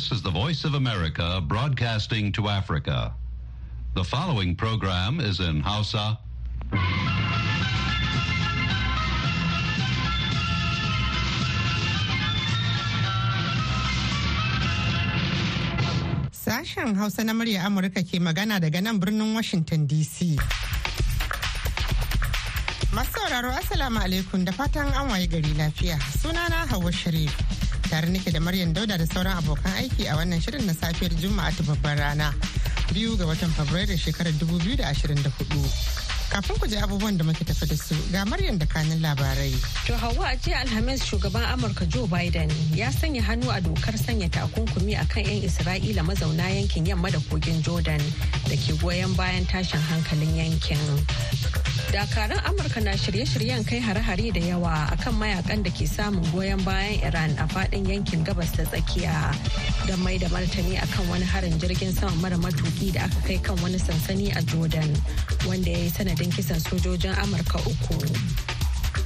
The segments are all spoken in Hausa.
This is the Voice of America broadcasting to Africa. The following program is in Hausa. Sashen Hausa na murya Amurka ke magana daga nan birnin Washington DC. Masu sauraro Assalamu alaikum da fatan an waye gari lafiya. Sunana Hauwa Sharif. Tare nake da Maryam Dauda da sauran abokan aiki a wannan shirin na safiyar Juma'a ta babbar rana. Biyu ga watan Fabrairu shekarar 2024. Kafin ku ji abubuwan da muke tafi da su ga Maryam da kanin labarai. To Hauwa a jiya Alhamis shugaban Amurka Joe Biden ya sanya hannu a dokar sanya takunkumi a kan 'yan Isra'ila mazauna yankin yamma da kogin Jordan da ke goyon bayan tashin hankalin yankin. Dakaran Amurka na shirye-shiryen kai hare-hare da yawa akan mayaƙan da ke samun goyon bayan Iran a faɗin yankin gabas ta tsakiya don mai da martani akan wani harin jirgin sama mara matuki da aka kai kan wani sansani a Jordan wanda ya yi sanadin kisan sojojin amurka uku.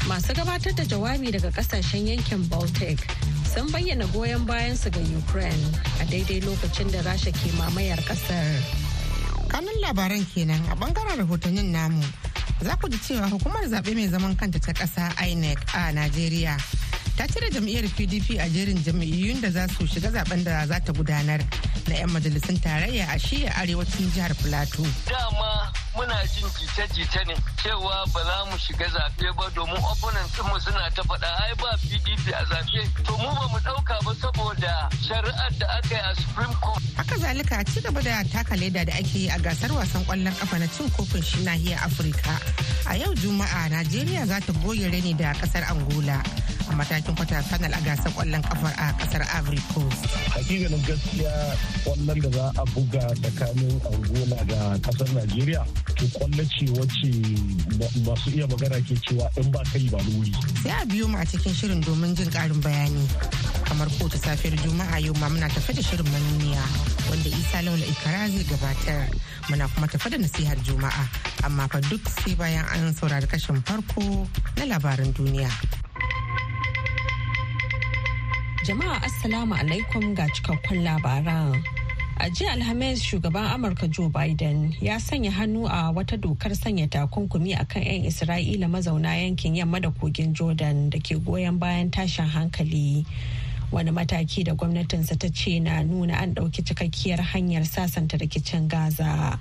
Masu gabatar da jawabi daga ƙasashen yankin baltic sun bayyana goyon bayansu ga ukraine a daidai lokacin da rasha ke mamayar ƙasar. Kanun labaran kenan a ɓangaren rahotannin namu. Za ku ji cewa hukumar zaɓe mai zaman kanta ta ƙasa inec a najeriya ta cire jam'iyyar pdp a jerin jam'iyyun da za su shiga zaɓen da za ta gudanar na 'yan majalisun tarayya a shiya arewacin jihar plateau dama muna jin jita-jita ne cewa ba za mu shiga zaɓe ba domin opponents mu suna ta faɗa ai ba pdp a zaɓe. To mu ba mu ɗauka ba saboda shari'ar da aka yi a supreme court. Haka zalika ci gaba da taka leda da ake yi a gasar wasan ƙwallon kafa na cin kofin shi nahiyar afirka. A yau juma'a najeriya za ta goge rani da ƙasar angola. A matakin kwata final a gasar ƙwallon kafar a ƙasar Ivory Coast. Hakikanin gaskiya ƙwallon da za a buga tsakanin Angola da ƙasar Najeriya to ƙwallo ce wacce masu iya magana ke cewa in ba kai ba wuri. Sai a biyo mu a cikin shirin domin jin karin bayani. Kamar kotu safiyar Juma'a yau ma muna tafi da shirin manuniya wanda Isa Laula Ikara zai gabatar. Muna kuma tafi da nasihar Juma'a amma fa duk sai bayan an saurari kashin farko na labaran duniya. Jama'a Assalamu alaikum ga cikakkun labaran. A jiya Alhamis shugaban Amurka Joe Biden ya sanya hannu a wata dokar sanya takunkumi a kan 'yan Isra'ila mazauna yankin yamma da kogin Jordan da ke goyon bayan tashin hankali. Wani mataki da gwamnatinsa ta ce na nuna an ɗauki cikakkiyar hanyar sasanta rikicin Gaza.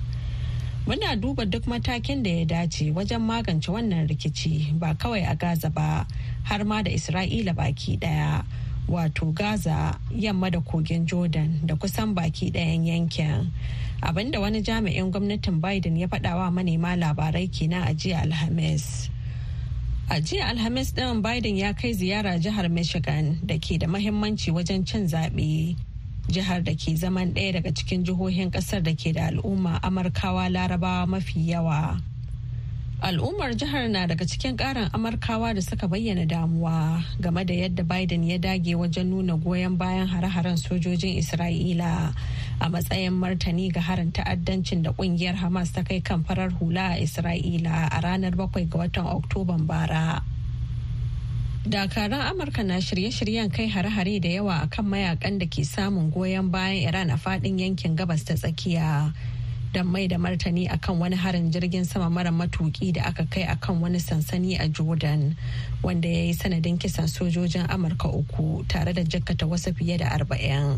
Muna duba duk matakin da ya dace wajen magance wannan rikici ba kawai a Gaza ba har ma da Isra'ila baki ɗaya. Wato gaza yamma da kogin jordan da kusan baki ɗayan yankin. Abinda wani jami'in gwamnatin biden ya faɗawa manema labarai kenan a jiya alhamis. A jiya alhamis ɗin biden ya kai ziyara jihar michigan da ke da mahimmanci wajen cin zaɓe. Jihar da ke zaman ɗaya daga cikin jihohin ƙasar da ke da al'umma amurkawa larabawa mafi yawa. Al'ummar jihar na daga cikin karin amurkawa da suka bayyana damuwa game da yadda biden ya dage wajen nuna goyon bayan hare-haren sojojin isra'ila a matsayin martani ga harin ta'addancin da ƙungiyar hamas ta kai kan farar hula a isra'ila a ranar 7 ga watan oktoban bara. Dakaran amurka na shirye-shiryen kai hare-hare da yawa akan mayaƙan da ke samun goyon bayan iran a faɗin yankin gabas ta tsakiya. Don mai da martani akan wani harin jirgin sama mara matuki da aka kai akan wani sansani a jordan wanda ya yi sanadin kisan sojojin amurka uku tare da jakkata wasu fiye da arba'in.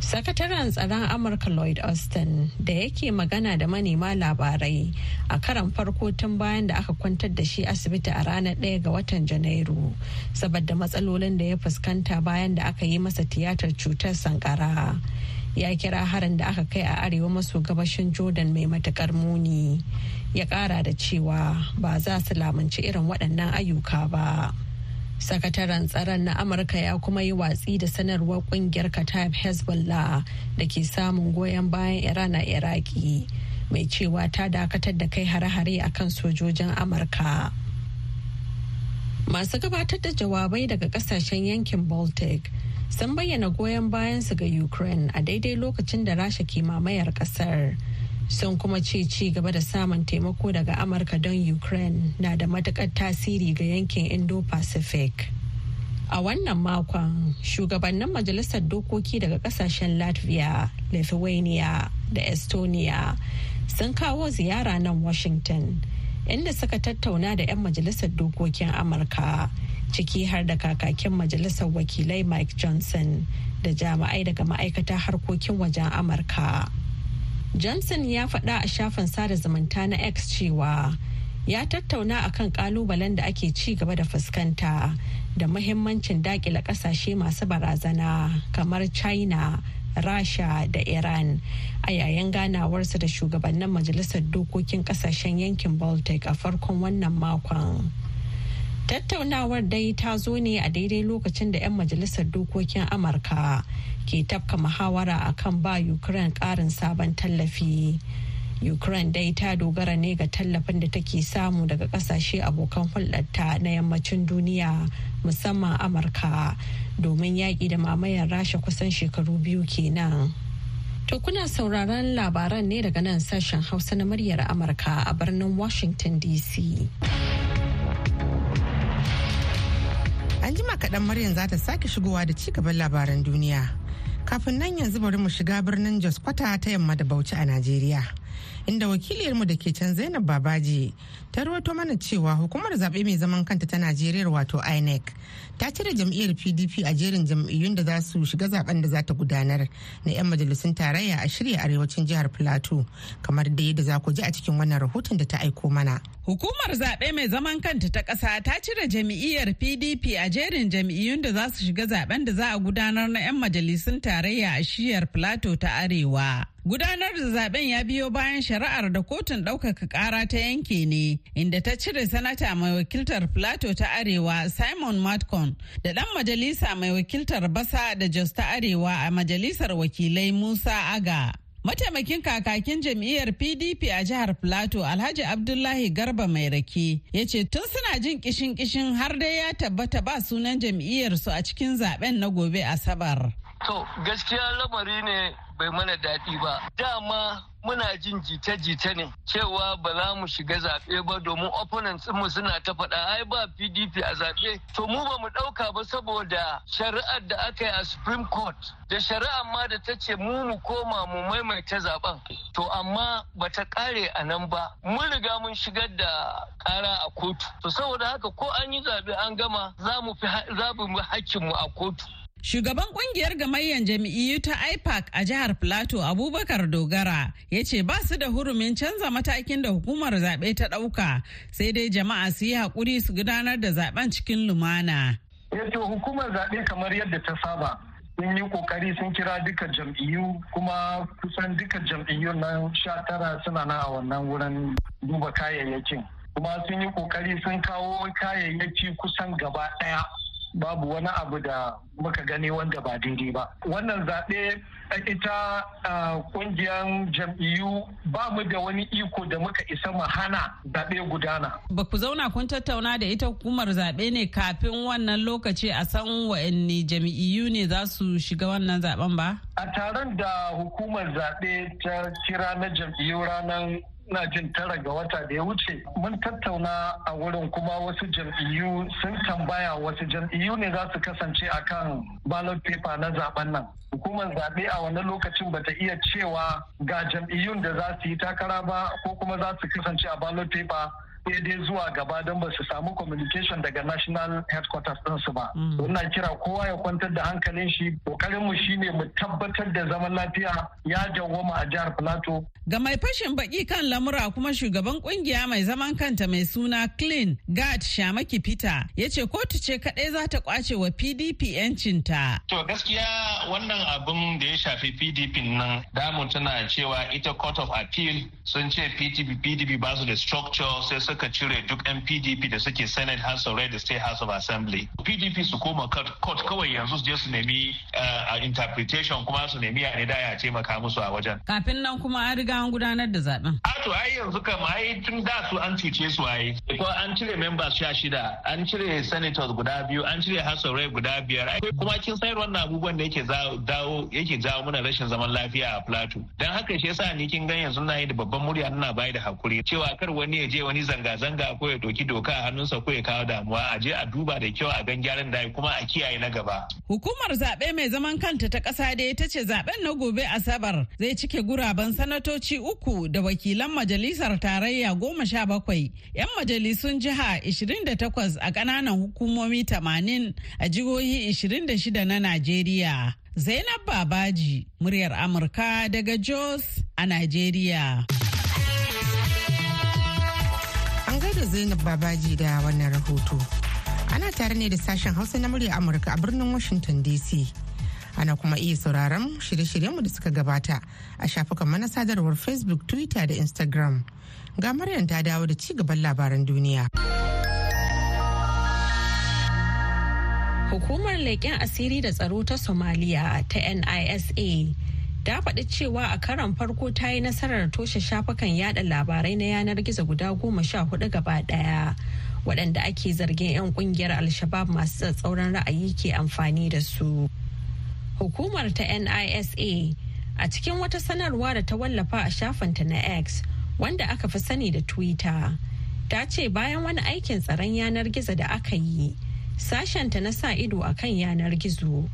Sakataren tsaron amurka lloyd austin da yake magana da manema labarai a karan farko tun bayan da aka kwantar da shi asibiti a ranar 1 ga watan janairu saboda matsalolin da ya fuskanta bayan da aka yi masa tiyatar cutar sankara. Ya kira harin da aka kai a arewa maso gabashin jordan mai matuƙar muni. Ya kara da cewa ba za su lamunci irin waɗannan ayyuka ba. Sakataren tsaron na amurka ya kuma yi watsi da sanarwar ƙungiyar kataib hezbollah da ke samun goyon bayan iran a iraki mai cewa ta dakatar da kai hare-hare a kan sojojin amurka. Masu gabatar da jawabai daga ƙasashen yankin baltic sun bayyana goyon bayansu ga ukraine a daidai lokacin da rasha ke mamayar ƙasar sun kuma ce ci gaba da samun taimako daga amurka don ukraine na da matuƙar tasiri ga yankin indo-pacific. A wannan makon shugabannin majalisar dokoki daga ƙasashen Latvia, Lithuania da Estonia sun kawo ziyara nan Washington inda suka tattauna da 'yan majalisar dokokin Amurka ciki har da kakakin majalisar wakilai Mike Johnson da jami'ai daga ma'aikatar harkokin wajen Amurka. Johnson ya faɗa a shafin sada zumunta na X cewa ya tattauna akan kalubalen da ake ci gaba da fuskanta da muhimmancin dakila ƙasashe masu barazana kamar china rasha da iran a yayin ganawarsa da shugabannin majalisar dokokin ƙasashen yankin baltic a farkon wannan makon tattaunawar dai ta zo ne a daidai lokacin da 'yan majalisar dokokin amurka ke tafka muhawara akan ba ukraine karin sabon tallafi. Ukraine dai ta dogara ne ga tallafin da take samu daga ƙasashe abokan hulɗarta na yammacin duniya musamman amurka domin yaƙi da mamayar rasha kusan shekaru biyu kenan. To kuna sauraron labaran ne daga nan sashen hausa na muryar amurka a birnin washington dc an jima kaɗan maryam za ta sake shigowa da ci gaban labaran duniya. Kafin nan yanzu bari mu shiga birnin jos kwata ta yamma da bauchi a najeriya. Inda wakiliyarmu da ke can zainab babaji ta rawaito mana cewa hukumar zaɓe mai zaman kanta ta najeriya wato inec ta cire jam'iyyar pdp a jerin jam'iyyun da za su shiga zaɓen da za ta gudanar na 'yan majalisun tarayya a shirya arewacin jihar plateau kamar da yadda za ku ji a cikin wannan rahoton da ta aiko mana. Hukumar zaɓe mai zaman kanta ta ƙasa ta cire jam'iyyar pdp a jerin jam'iyyun da za su shiga zaɓen da za a gudanar na 'yan majalisun tarayya a shiyar plateau ta arewa. Gudanar da zaɓen ya biyo bayan shari'ar da kotun ɗaukaka ƙara ta yanke ne, inda ta cire sanata mai wakiltar Plateau ta Arewa Simon Matcon da ɗan majalisa mai wakiltar Basa da Jos ta Arewa a majalisar wakilai Musa Aga. Mataimakin kakakin jam'iyyar PDP a jihar Plateau Alhaji Abdullahi Garba mai rake ya ce tun suna jin kishin kishin har dai ya tabbata ba sunan jam'iyyarsu a cikin zaɓen na gobe Asabar. To gaskiya lamari ne bai mana daɗi ba. Dama muna jin jita-jita ne cewa ba za mu shiga zaɓe ba domin opponents mu suna ta faɗa ai ba PDP a zaɓe. To mu ba mu ɗauka ba saboda shari'ar da aka yi a Supreme Court da shari'ar ma da ta ce mu mu koma mu maimaita zaɓen. To amma ba ta ƙare a nan ba. Mun riga mun shigar da ƙara a kotu. To saboda haka ko an yi zaɓe an gama za mu fi hakkinmu a kotu. Shugaban ƙungiyar gamayyar jami'iyyu ta IPAC a jihar Plateau Abubakar Dogara ya ce ba su da hurumin canza matakin da hukumar zaɓe ta ɗauka. Sai dai jama'a su yi haƙuri su gudanar da zaɓen cikin lumana. Yato hukumar zaɓe kamar yadda ta saba sun yi ƙoƙari sun kira duka jam'iyyu kuma kusan duka jam'iyyun nan sha tara suna na a wannan wurin duba kayayyakin. Kuma sun yi ƙoƙari sun kawo kayayyaki kusan gaba ɗaya. Babu wani abu da muka gani wanda ba daidai ba wannan zaɓe ita ƙungiyar jam'iyyu ba mu da wani iko da muka isa mu hana zaɓe gudana. Ba ku zauna kun tattauna da ita hukumar zaɓe ne kafin wannan lokaci a san wa'anne jam'iyyu ne za su shiga wannan zaɓen ba? A taron da hukumar zaɓe ta kira na jam'iyyu ranar na jin tara ga wata da ya wuce mun tattauna a wurin kuma wasu jam'iyyu sun tambaya wasu jam'iyyu ne za su kasance a kan ballot paper na zaɓen nan. Hukumar zaɓe a wannan lokacin bata iya cewa ga jam'iyyun da za su yi takara ba ko kuma za su kasance a ballot paper dai zuwa gaba don ba su samu communication daga national headquarters ɗinsu ba. Ina kira kowa ya kwantar da hankalin shi ƙoƙarin mu shine mu tabbatar da zaman lafiya ya dawwama a jihar Plateau. Ga mai fashin baki kan lamura kuma shugaban ƙungiya mai zaman kanta mai suna Clean Guard Shamaki Peter ya ce kotu ce kaɗai za ta ƙwace wa PDP 'yancinta. To gaskiya wannan abin da ya shafi PDP nan damu tana cewa ita Court of Appeal sun ce PDP PDP ba su da structure sai suka cire duk yan pdp da suke senate house of da state house of assembly. Pdp su koma court kawai yanzu su je su nemi interpretation kuma su nemi ya da ya taimaka musu a wajen. Kafin nan kuma an riga an gudanar da zaɓen a to ai yanzu kam ai tun da su an cuce su ai. Ko an cire members sha shida an cire senators guda biyu an cire house of guda biyar. Kuma kin sayar wannan abubuwan da yake dawo yake jawo mana rashin zaman lafiya a plateau. Dan haka shi yasa ni kin gan yanzu na yi da babban murya ina bayar da haƙuri. Cewa kar wani ya je wani zanga zanga-zanga ko ya doki doka a hannunsa ko ya kawo damuwa a je a duba da kyau a gan gyaran da kuma a kiyaye na gaba. Hukumar zaɓe mai zaman kanta ta ƙasa dai ta ce zaɓen na gobe Asabar zai cike guraben sanatoci uku da wakilan majalisar tarayya goma sha bakwai, 'yan majalisun jiha 28 a ƙananan hukumomi 80 a jihohi 26 na Najeriya. Zainab Babaji, muryar Amurka daga Jos a Najeriya. Gaida Zainab Babaji da wannan rahoto. Ana tare ne da sashen Hausa na murya Amurka a birnin Washington DC. Ana kuma iya sauraron shirye-shiryenmu da suka gabata a shafukan mana sadarwar Facebook, Twitter da Instagram. Ga Maryam ta dawo da ci gaban labaran duniya. Hukumar leƙen asiri da tsaro ta Somaliya ta NISA ta faɗi cewa a karon farko ta yi nasarar toshe shafukan yada labarai na yanar gizo guda goma sha huɗu gaba ɗaya waɗanda ake zargin 'yan ƙungiyar alshabab masu tsatsauran ra'ayi ke amfani da su. Hukumar ta NISA a cikin wata sanarwa da ta wallafa a shafinta na X wanda aka fi sani da Twitter ta ce bayan wani aikin tsaron yanar gizo da aka yi. sashenta na sa ido a kan yanar gizo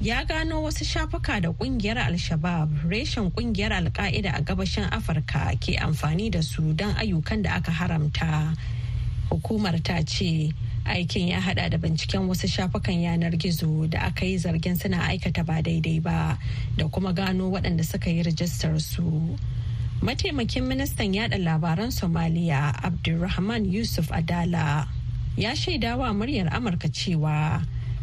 ya gano wasu shafuka da ƙungiyar al-shabab reshen ƙungiyar al-qaida a gabashin afirka ke amfani da su don ayyukan da aka haramta. Hukumar ta ce aikin ya hada da binciken wasu shafukan yanar gizo da aka yi zargin suna aikata ba daidai ba da kuma gano waɗanda suka yi rajistar su. Mataimakin ministan yada labaran somaliya abdulrahman yusuf adala ya shaidawa muryar amurka cewa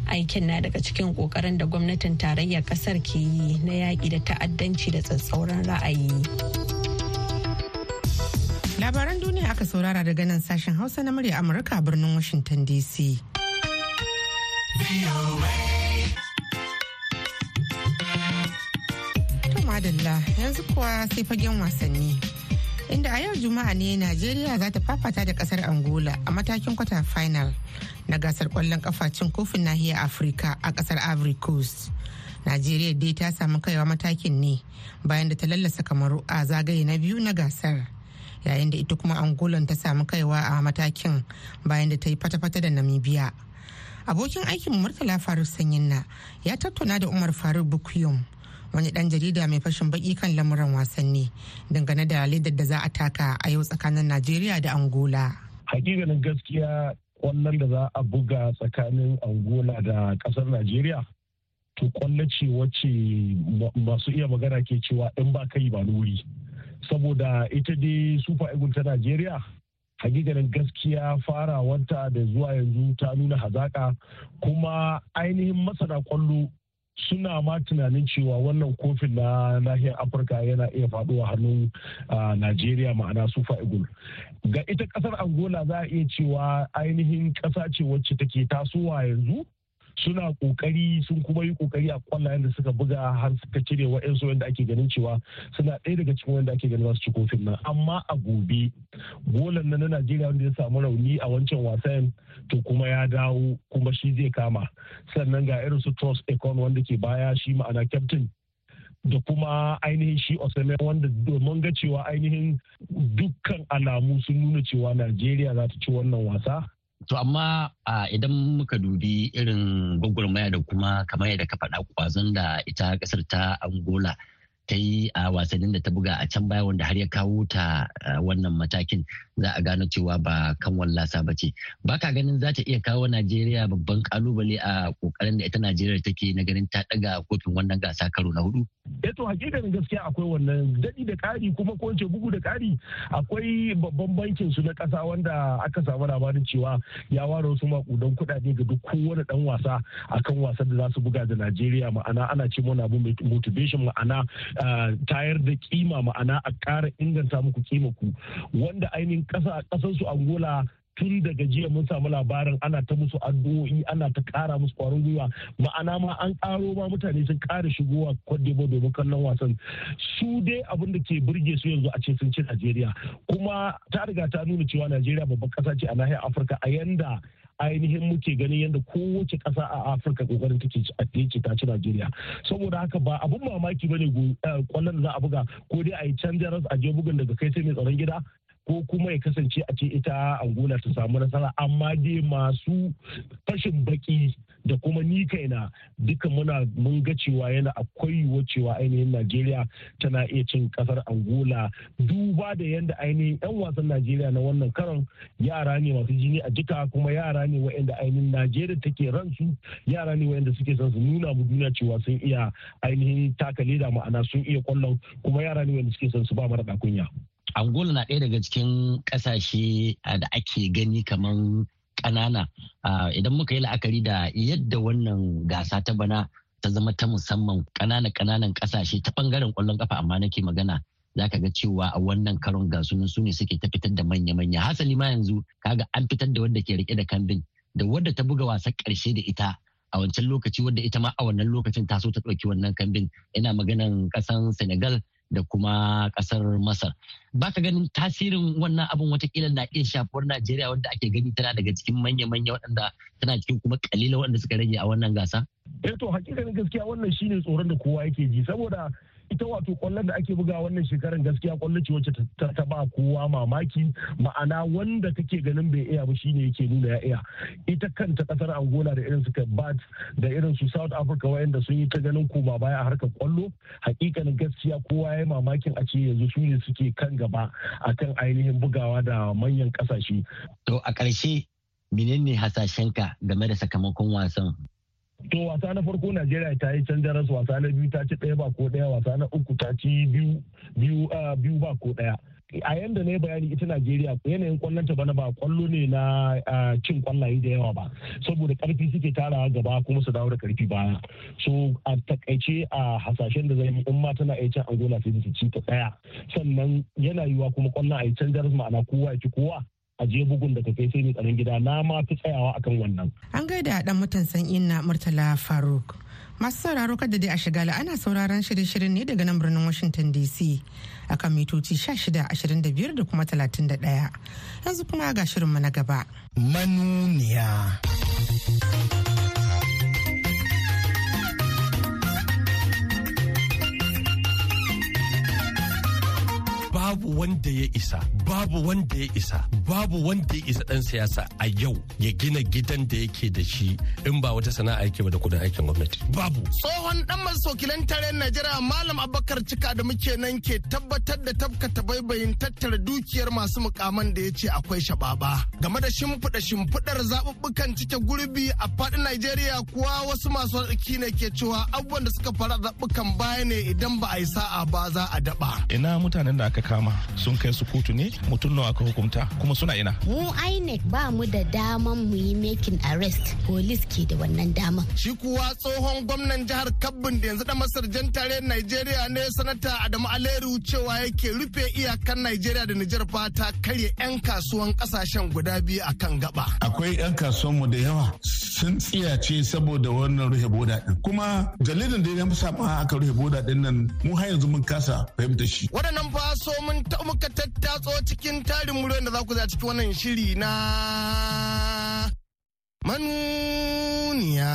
aikin na daga cikin ƙoƙarin da gwamnatin tarayyar ƙasar ke yi na yaƙi da ta'addanci da tsatsauran ra'ayi. Labaran duniya aka saurara daga nan sashen hausa na murya amurka birnin washington dc madalla yanzu kuwa sai fagen wasanni. Inda a yau juma'a ne najeriya za ta fafata da ƙasar angola a matakin kwata final na gasar ƙwallon kafa cin kofin nahiyar afirka a ƙasar ivory coast. Najeriya dai ta samu kaiwa matakin ne bayan da ta lallasa kamaru a zagaye na biyu na gasar. Yayin da ita kuma angolan ta samu kaiwa a matakin bayan da ta yi fata-fata da namibia. Abokin aikin murtala faruk sanyin na ya tattauna da umar faruk bukuyum wani dan jarida mai fashin baki kan lamuran wasanni dangane da ledar da za a taka a yau tsakanin najeriya da angola. Hakikanin gaskiya ƙwallon da za a buga tsakanin angola da ƙasar najeriya to ƙwallo ce wacce masu iya magana ke cewa in ba kai ba wuri saboda ita dai super eagle ta najeriya hakikanin gaskiya farawanta da zuwa yanzu ta nuna hazaka kuma ainihin masana ƙwallo suna ma tunanin cewa wannan kofin na nahiyar afirka yana iya faɗuwa hannun najeriya ma'ana sufa eagle ga ita ƙasar angola za a iya cewa ainihin kasa ce wacce take tasowa yanzu suna ƙoƙari sun kuma yi ƙoƙari a kwallayen da suka buga har suka cire wa'yansu wanda ake ganin cewa suna ɗaya daga cikin wanda ake ganin su ci kofin nan. Amma a gobe golan na na najeriya wanda ya samu rauni a wancan wasan to kuma ya dawo kuma shi zai kama. Sannan ga irin su trust econ wanda ke baya shi ma'ana captain da kuma ainihin shi osame wanda domin ga cewa ainihin dukkan alamu sun nuna cewa najeriya za ta ci wannan wasa. To amma idan muka dubi irin gwagwarmaya da kuma kamar yadda ka faɗa kwazon da ita ƙasar ta Angola ta yi a wasannin da ta buga a can baya wanda har ya kawo ta wannan matakin za a gano cewa ba kan wallasa ba ce. Ba ka ganin za ta iya kawo Najeriya babban ƙalubale a ƙoƙarin da ita Najeriya take na ganin ta ɗaga kofin wannan gasa karo na huɗu? Eh to hakikanin gaskiya akwai wannan. Daɗi da ƙari kuma ko bugu da ƙari akwai babban bankin su na ƙasa wanda aka samu labarin cewa ya ware wasu makudan kuɗaɗe ga duk kowane ɗan wasa akan wasan da za su buga da Najeriya. Ma'ana ana ce mana abu motivation ma'ana tayar da kima ma'ana a ƙara inganta muku kima ku. Wanda ainihin ƙasa ƙasar su Angola tun daga jiya mun samu labarin ana ta musu addu'o'i ana ta kara musu kwarin gwiwa. Ma'ana ma an karo ma mutane sun kara shigowa kwadebo domin kallon wasan. Su dai abin da ke burge su yanzu a ce sun ci najeriya. Kuma ta riga ta nuna cewa najeriya babban kasa ce a nahiyar afirka a yanda ainihin muke ganin yadda kowace ƙasa a afirka ƙoƙarin take ce ta ci najeriya. Saboda haka ba abun mamaki ba ne ƙwallon da za a buga ko dai a yi can a je bugun daga kai sai mai tsaron gida. Ko kuma ya kasance a ce ita angola ta samu nasara. Amma dai masu fashin baki da kuma ni kaina duka muna mun ga cewa yana akwai yiwuwar cewa ainihin najeriya tana iya cin ƙasar angola. Duba da yadda ainihin yan wasan najeriya na wannan karon yara ne masu jini a jika kuma yara ne wa'anda ainihin najeriya take ransu yara ne wa'anda suke son su nuna mu duniya cewa sun iya ainihin taka leda ma'ana sun iya ƙwallon kuma yara ne wa'anda suke son su ba mara kunya. Angola na ɗaya daga cikin ƙasashe da ake gani kamar ƙanana. Idan muka yi la'akari da yadda wannan gasa ta bana ta zama ta musamman ƙananan ƙananan ƙasashe ta ɓangaren ƙwallon ƙafa amma nake magana za ka ga cewa a wannan karon gasunan su ne suke ta fitar da manya-manya. Hasali ma yanzu kaga an fitar da wanda ke riƙe da kambin da wadda ta buga wasan ƙarshe da ita a wancan lokaci wadda ita ma a wannan lokacin ta so ta ɗauki wannan kambin. Ina maganan ƙasan senegal da kuma ƙasar masar. Baka ganin tasirin wannan abin wataƙila na iya shafuwar najeriya wanda ake gani tana daga cikin manya-manya waɗanda tana cikin kuma kalila waɗanda suka rage a wannan gasa? Eh to hakikanin gaskiya wannan shine tsoron da kowa yake ji. Saboda ita wato ƙwallon da ake buga wannan shekarar gaskiya ƙwallo ce wacce ta ba kowa mamaki. Ma'ana wanda kake ganin bai iya ba shine yake nuna ya iya. Ita kanta ƙasar angola da irin su bat da irin su south africa wayanda sun yi ta ganin koma baya a harkar ƙwallo hakikanin gaskiya kowa ya mamakin a ce yanzu su ne suke kan gaba akan ainihin bugawa da manyan ƙasashe to a ƙarshe menene hasashenka game da sakamakon wasan? To wasa na farko najeriya ta yi can jaras wasa na biyu ta ci ɗaya ba ko ɗaya wasa na uku ta ci biyu ba ko ɗaya. A yanda na yi bayani ita najeriya yanayin ƙwallon ta bana ba ƙwallo ne na cin kwallaye da yawa ba. Saboda ƙarfi suke tarawa gaba kuma su dawo da ƙarfi baya. So a taƙaice a hasashen da zai in ma tana can angola sai su ci ta ɗaya. Sannan yana yiwa kuma ƙwallon a yi can jaras ma'ana kowa ya ci kowa. A je bugun da kai sai ne tsaron gida na ma fi tsayawa akan wannan. An gaida dan mutan san inna Murtala Faruk. Masu sauraro kada dai a shigala ana sauraron shirye-shiryen ne daga nan birnin Washington DC akan mitoci 16, 25 da kuma 31. Yanzu kuma ga shirinmu na gaba. Manuniya. Babu wanda ya isa babu wanda ya isa babu wanda ya isa dan siyasa a yau ya gina gidan da yake da shi in ba wata sana'a yake ba da kuɗin aikin gwamnati. Babu. Tsohon dan masokilan tare najeriya malam abubakar cika da muke nan ke tabbatar da tabkata baibayin tattara dukiyar masu mukaman da ya ce akwai shababa. Game da shimfiɗa shimfiɗar zaɓuɓɓukan cike gurbi a faɗin najeriya kuwa wasu masu arziki ne ke cewa abubuwan da suka fara zaɓuɓɓukan baya ne idan ba a yi sa'a ba za a daɓa. Ina mutanen da aka kama sun kai su kotu ne mutum nawa aka hukunta kuma suna ina? Mu inec ba mu da daman mu yi making arrest. Police ke da wannan daman. Shi kuwa tsohon gwamnan jihar kabbin da yanzu da masar jan tare nigeria ne sanata adamu aleru cewa yake rufe iyakan nigeria da nijar fata karya 'yan kasuwan ƙasashen guda biyu a kan gaba. Akwai 'yan kasuwanmu da yawa sun tsiyace saboda wannan rufe boda din kuma jaridan da ya ma aka rufe boda ɗin nan mu har yanzu mun kasa fahimta shi. Waɗannan fa so mun ta muka tattatso cikin tarin muryoyin da za ku za cikin wannan shiri na manuniya.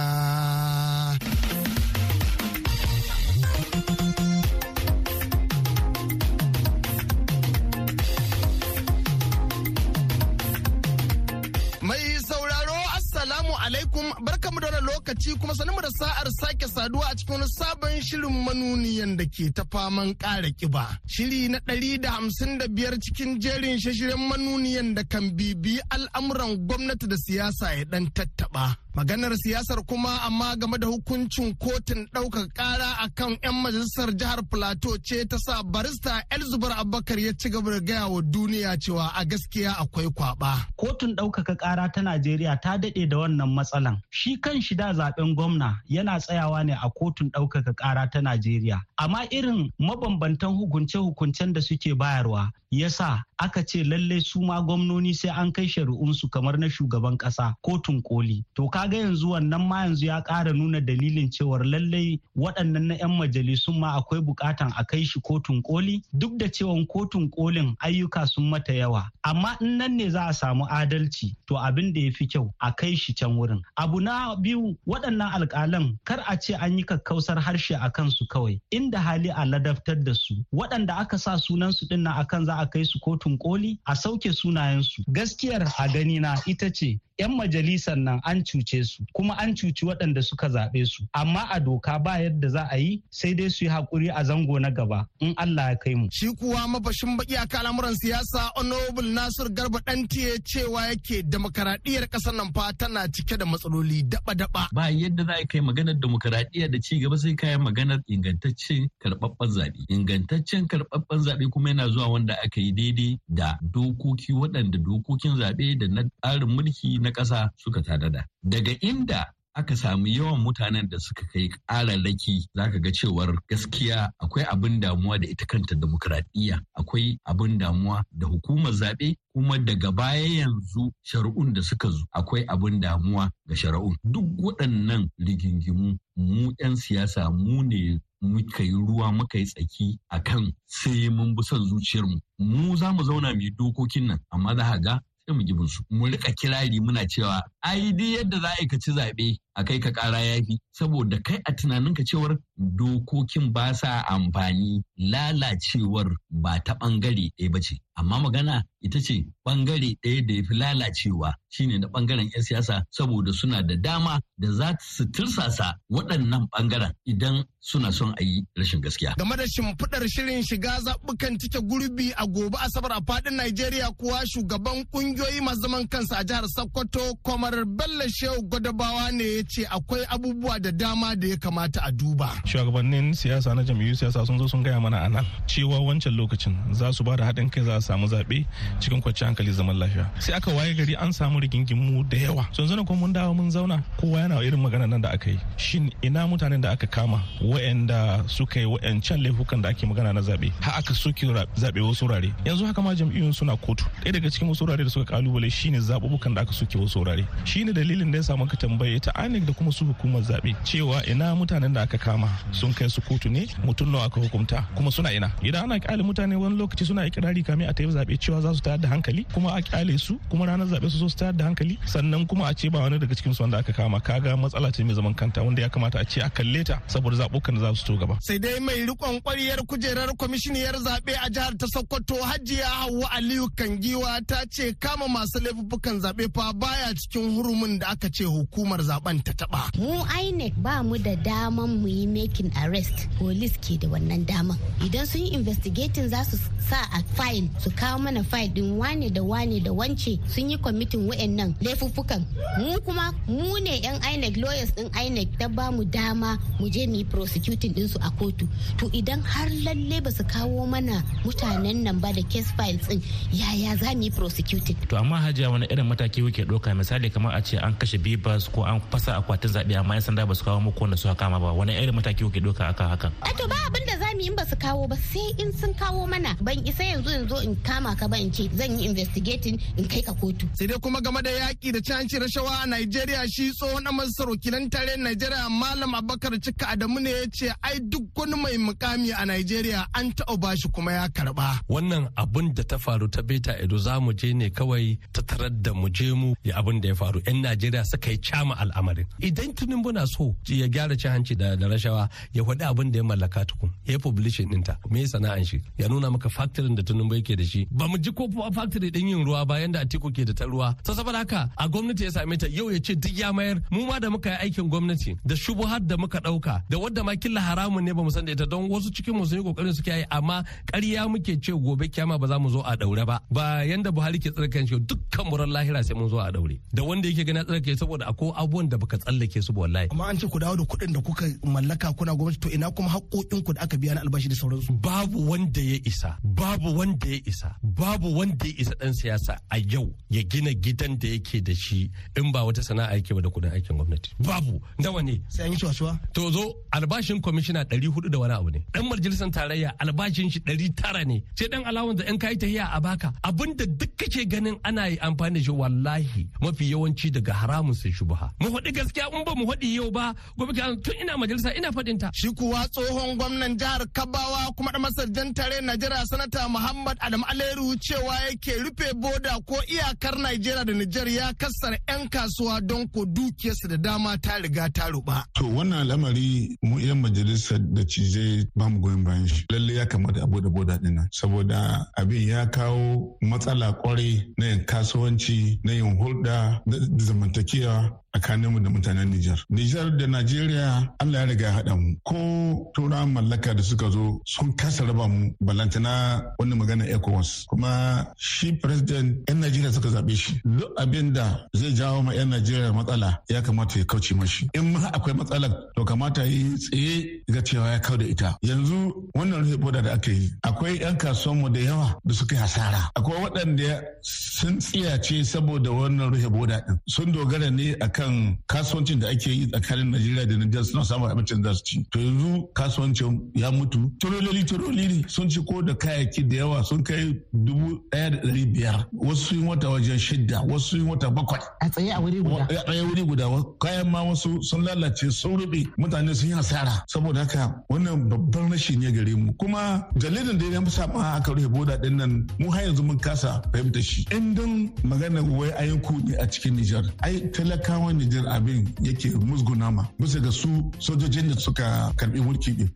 Mai sauraro Assalamu alaikum barkamu da lokaci kuma sanin da sa'ar sake saduwa a cikin sabon shirin manuniyan da ke ta faman ƙara ƙiba. Shiri na ɗari da hamsin da biyar cikin jerin shashiren manuniyan da kan bibi al'amuran gwamnati da siyasa ya ɗan tattaɓa. maganar siyasar kuma amma game da hukuncin kotun ɗaukar ƙara a kan 'yan majalisar jihar plateau ce ta sa barista elzubar abubakar ya ci gaba da gaya wa duniya cewa a gaskiya akwai kwaba. kotun ɗaukaka ƙara ta najeriya ta daɗe da wannan matsalan shi kan shi da zaɓen gwamna yana tsayawa ne a kotun ɗaukaka ƙara ta najeriya. Amma irin mabambantan hukunce-hukuncen da suke bayarwa yasa aka ce lallai su ma gwamnoni sai an kai shari'unsu kamar na shugaban ƙasa kotun koli. To ka kaga yanzu wannan ma yanzu ya ƙara nuna dalilin cewar lallai waɗannan na 'yan majalisun ma akwai buƙatan a kai shi kotun koli. Duk da cewa kotun kolin ayyuka sun mata yawa amma in nan ne za a samu adalci to abin da ya fi kyau a kai shi can wurin. Abu na biyu waɗannan alƙalan kar a ce an yi kakkausar harshe a kansu kawai inda hali a ladabtar da su. Waɗanda aka sa sunansu ɗin nan akan za a kai su kotun koli a sauke sunayensu. Gaskiyar a gani na ita ce 'yan majalisar nan an cuce su kuma an cuci waɗanda suka zaɓe su amma a doka ba yadda za a yi sai dai su yi haƙuri a zango na gaba in Allah ya kai mu. Shi kuwa mafashin baki a al'amuran siyasa Honorable Nasir Garba Dantiye cewa yake demokaradiyyar ƙasar nan fa tana cike da matsaloli daba-daba. Ba yadda za a kai maganar demokaradiyya da ci gaba sai kayan maganar ingantaccen karɓaɓɓen zaɓe. Ingantaccen karɓaɓɓen zaɓe kuma yana zuwa wanda aka yi daidai da dokoki waɗanda dokokin zaɓe da na tsarin mulki na ƙasa suka tanada. Daga inda aka samu yawan mutanen da suka kai ƙararraki za ka ga cewar gaskiya akwai abin damuwa da ita kanta demokradiyya. Akwai abin damuwa da hukumar zaɓe kuma daga baya yanzu shari'un da suka zo akwai abin damuwa ga shari'un. Duk waɗannan rigingimu mu 'yan siyasa mu ne muka yi ruwa muka yi tsaki a kan sai mun bi son zuciyarmu. Mu za mu zauna mu yi dokokin nan amma za ga sai mu gibin su mu riƙa kirari muna cewa ai duk yadda za a ci zaɓe a kai ka ƙara yafi saboda kai a tunaninka cewar dokokin ba sa amfani lalacewar ba ta ɓangare ɗaya ba ce amma magana ita ce ɓangare ɗaya da ya fi lalacewa shine na ɓangaren 'yan siyasa saboda suna da dama da za su tirsasa waɗannan ɓangaren idan suna son a yi rashin gaskiya. Game da shimfiɗar shirin shiga zaɓukan cike gurbi a gobe Asabar a faɗin Najeriya kuwa shugaban ƙungiyoyi masu zaman kansa a jihar Sokoto Komar Bello Shehu Gwadabawa ne ya ce akwai abubuwa da dama da ya kamata a duba. Shugabannin siyasa na jam'iyyun siyasa sun zo sun gaya mana a nan cewa wancan lokacin za su ba da haɗin kai za su samu zaɓe cikin kwanciyar hankali zaman lafiya. Sai aka waye gari an samu rigingimu da yawa. Sun zana kuma mun dawo mun zauna kowa yana irin magana nan da aka yi. Shin ina mutanen da aka kama wa'anda suka yi wa'ancan laifukan da ake magana na zaɓe har aka soke zaɓe wasu wurare. Yanzu haka ma jam'iyyun suna kotu. Ɗaya daga cikin wasu wurare da suka ƙalubale shine zaɓuɓɓukan da aka soke wasu wurare. Shine dalilin da ya samu ka tambaye ta INEC da kuma su hukumar zaɓe cewa ina mutanen da aka kama sun kai su kotu ne mutum nawa aka hukunta kuma suna ina idan ana ƙyale mutane wani lokaci suna ikirari kamin a tafi zaɓe cewa za su tayar da hankali kuma a ƙyale su kuma ranar zaɓe su zo su tayar da hankali sannan kuma a ce ba wani daga cikin su wanda aka kama kaga matsala ce mai zaman kanta wanda ya kamata a ce a kalle ta saboda zaɓukan da za su to gaba. sai dai mai rikon kwariyar kujerar kwamishiniyar zaɓe a jihar ta sokoto hajiya hauwa aliyu kangiwa ta ce kama masu laifuffukan zaɓe fa baya cikin hurumin da aka ce hukumar zaɓen ta taba. Mu INEC ba mu da daman mu yi making arrest. Police ke da wannan daman. Idan sun yi investigating za su sa a file su kawo mana file din wane da wane da wance sun yi kwamitin wa'annan laifuffukan. Mu kuma mu ne yan INEC lawyers din INEC ta ba mu dama mu je mu yi prosecuting din su a kotu. To idan har lalle ba su kawo mana mutanen nan ba da case files din yaya za mu yi prosecuting. To amma hajiya wani irin mataki kuke ɗauka misali kamar a ce an kashe bibas ko an fasa akwatin zaɓe amma yan sanda ba su kawo muku wanda suka kama ba wani irin mataki kuke doka akan hakan. to ba abin da za mu yi in ba su kawo ba sai in sun kawo mana ban isa yanzu in zo in kama ka ba in ce zan yi investigating in kai ka kotu. sai dai kuma game da yaƙi da canci rashawa a Najeriya shi tsohon masar wakilan tare Najeriya Malam Abubakar Cika Adamu ne ya ce ai duk wani mai mukami a Najeriya an taɓa bashi kuma ya karɓa. Wannan abun da ta faru ta beta edo za mu je ne kawai ta tarar da mu je mu ya abin da ya faru 'yan Najeriya suka yi cama al'amarin. Idan tunin na so ya gyara cin hanci da rashawa ya faɗi abin da ya mallaka tukun ya publishing ɗinta me sana'an shi? Ya nuna maka factory da tunin yake da shi. Ba mu ji ko factory ɗin yin ruwa ba yanda Atiku ke da ta ruwa. Ta saboda haka a gwamnati ya same ta yau ya ce duk ya mayar. Mu ma da muka yi aikin gwamnati da shubuhar da muka ɗauka da wadda ma killa haramun ne ba mu san da ita don wasu cikin mu sun yi ƙoƙarin suke yi amma ƙarya muke ce gobe kyama ba za mu zo a daure ba. Ba yanda Buhari ke tsarkan shi dukkan muran lahira sai mun zo a daure da wanda yake gani tsarkake saboda akwai abubuwan da baka tsallake su ba wallahi. Amma an ce ku dawo da kuɗin da kuka mallaka kuna gwamnati to ina kuma haƙoƙin ku da aka biya na albashi da sauransu? Babu wanda ya isa babu wanda ya isa babu wanda ya isa dan siyasa a yau ya gina gidan da yake da shi in ba wata sana'a yake ba da kuɗin aikin gwamnati. Babu. Nawa ne? Sai an yi shuwa to zo albashin kwamishina ɗari huɗu da wani abu ne. Dan majalisar tarayya albashin shi ɗari tara ne. Sai dan alawan da in kai tahiya a baka. Abinda duk kake ganin ana yi amfani da shi wallahi mafi yawan yawanci daga haramun sai shubuha mu faɗi gaskiya in ba mu faɗi yau ba gobe tun ina majalisa ina faɗin ta shi kuwa tsohon gwamnan jihar Kabawa kuma da masarjan tare Najeriya sanata Muhammad Adam Aleru cewa yake rufe boda ko iyakar Najeriya da Nijar ya kassara 'yan kasuwa don ko dukiyarsu da dama ta riga ta ruba. To wannan al'amari mu 'yan majalisar da cije ba mu goyon bayan shi. Lalle ya kamata a buɗe boda ɗin nan saboda abin ya kawo matsala ƙwarai na yin kasuwanci na yin hulɗa da zamantakewa tsakaninmu da mutanen Nijar. Nijar da Najeriya Allah ya riga ya haɗa mu. Ko turawan mallaka da suka zo sun kasa raba mu balantana wani magana ECOWAS. Kuma shi president 'yan Najeriya suka zaɓe shi. Duk abin da zai jawo ma 'yan Najeriya matsala ya kamata ya kauce mashi. In ma akwai matsala to kamata yi tsaye ga cewa ya kau da ita. Yanzu wannan rufe boda da aka yi akwai 'yan kasuwanmu da yawa da suka yi hasara. Akwai waɗanda sun tsiyace saboda wannan rufe boda ɗin. Sun dogara ne akan kan kasuwancin da ake yi tsakanin Najeriya da Nijar suna samun abincin da su ci. To yanzu kasuwancin ya mutu. Turololi turololi sun ci ko da kayayyaki da yawa sun kai dubu ɗaya da ɗari biyar. Wasu sun wata wajen shidda, wasu sun wata bakwai. A tsaye a wuri guda. A tsaye wuri guda. Kayan ma wasu sun lalace sun rube mutane sun yi hasara. Saboda haka wannan babban rashi ne gare mu. Kuma dalilin da ya sa ma aka rufe boda ɗin nan mu har yanzu mun kasa fahimta shi. In dan magana wai ayyuku ne a cikin Nijar. Ai talakawa Nijar abin yake musguna ma bisa ga su sojojin da suka karɓi mulki din.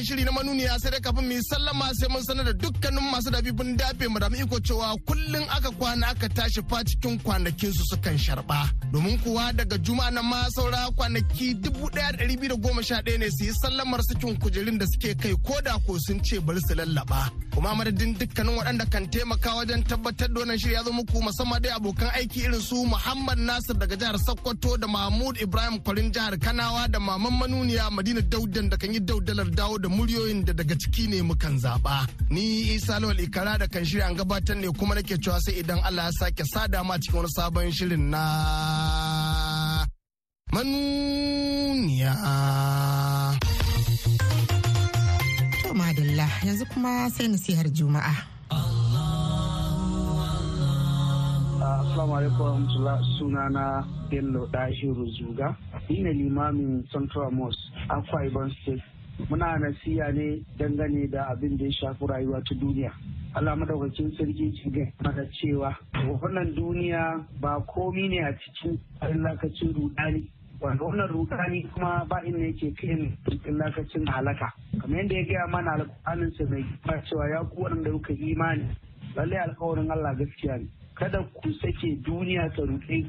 Wannan shiri na manuniya sai dai kafin mu yi sallama sai mun sanar da dukkanin masu dafifin dafe mu da iko cewa kullun aka kwana aka tashi fa cikin kwanakin su sukan sharba. Domin kuwa daga juma'a na ma saura kwanaki dubu ɗaya da ɗari biyu da goma sha ɗaya ne su yi sallamar cikin kujerun da suke kai ko da ko sun ce bari su lallaba. Kuma madadin dukkanin waɗanda kan taimaka wajen tabbatar da wannan shiri ya zo muku musamman dai abokan aiki irin su Muhammad Nasir daga jihar Sokoto da Mahmud Ibrahim Kwarin jihar Kanawa da Maman Manuniya Madina Daudan da kan yi daudalar dawo da muryoyin da daga ciki ne mukan zaba. Ni Isa Lawal Ikara da kan shirya an gabatar ne kuma nake cewa sai idan Allah ya sake sada ma cikin wani sabon shirin na manuniya. To madalla yanzu kuma sai nasihar Juma'a. Assalamu alaikum warahmatullah sunana Bello Dahiru Zuga. Ni ne limamin Central Mosque, Akwa Ibom State. Muna nasiya ne dangane da abin da ya shafi rayuwa ta duniya. Allah madaukakin sarki ci mana cewa wannan duniya ba komi ne a cikin lakacin rudani wanda wannan rudani kuma ba inda yake kai cikin lakacin halaka. Kamar yadda ya gaya mana alƙawarin sa mai ba cewa ya ku waɗanda kuka imani lalle alƙawarin Allah gaskiya ne. Kada ku sake duniya ta ruɗe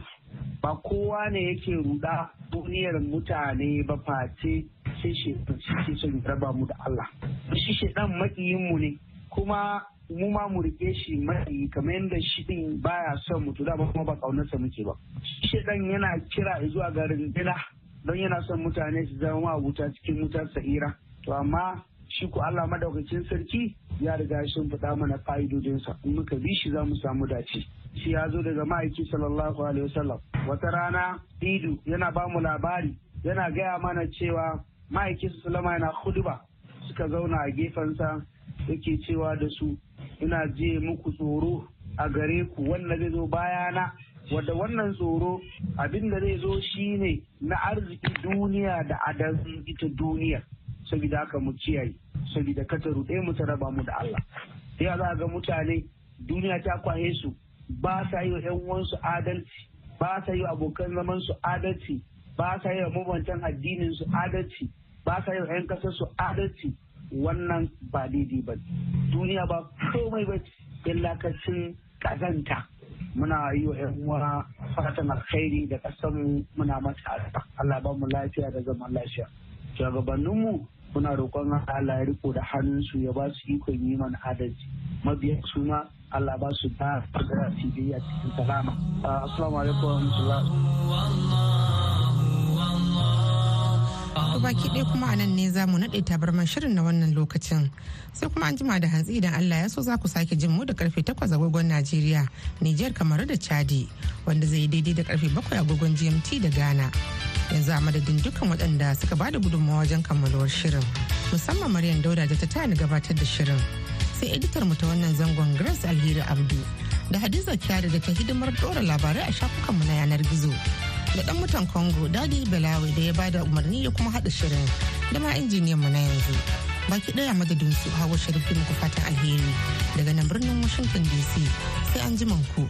ba kowa ne yake ruɗa duniyar mutane ba face sai shi ke son raba mu da Allah. Shi shedan makiyin mu ne kuma mu ma mu riƙe shi mai kamar yadda shi din baya son mutu da kuma ba kaunarsa muke ba. Shi dan yana kira zuwa ga rindina don yana son mutane su zama wuta cikin wutar sa'ira. To amma shi ko Allah madaukakin sarki ya riga sun faɗa mana fa'idodinsa. In muka bi shi za mu samu dace. Shi ya zo daga ma'aiki sallallahu alaihi wasallam. Wata rana idu yana ba mu labari yana gaya mana cewa ma'aiki sallama yana huduba suka zauna a gefensa yake cewa da su ina je muku tsoro a gare ku wanda zai zo bayana. Wadda wannan tsoro abin da zai zo shine na arziki duniya da adalci ita duniya. Saboda haka mu kiyaye saboda kata ruɗe mu ta raba mu da Allah. Sai za ga mutane duniya ta kwaye su ba sa yi wa 'yan uwansu adalci ba sa yi wa abokan zaman su adalci ba sa yi wa mabantan addinin su adalci. Ba sa yi wa 'yan ƙasar su adalci wannan ba daidai ba duniya ba komai ba illakacin kazanta muna yi wa yan uwa fatan alkhairi da kasan muna mata Allah ba mu lafiya da zaman lafiya. Shugabanninmu muna roƙon Allah ya riko da hannunsu ya ba su ikon yi mana adalci. Mabiya su ma Allah ba su da fadara cikin salama. Assalamu alaikum To baki ɗaya kuma a nan ne za mu naɗe tabarman shirin na wannan lokacin. Sai kuma an jima da hantsi idan Allah ya so za ku sake jin mu da ƙarfe takwas agogon Najeriya, Nijar, Kamaru da Chadi, wanda zai daidai da ƙarfe bakwai agogon GMT da Ghana. yanzu a madadin dukkan waɗanda suka ba da gudunmawa wajen kammaluwar shirin musamman maryam dauda da ta tani gabatar da shirin sai editar mu ta wannan zangon grace alheri abdu da hadiza kyari da ta hidimar ɗora labarai a shafukanmu na yanar gizo da dan mutan congo daɗi belawi da ya ba da umarni ya kuma haɗa shirin. Da ma injiniyan mu na yanzu. Baki ɗaya madadin su hawa sharifin muku fatan alheri. Daga nan birnin washington dc sai an ji ku.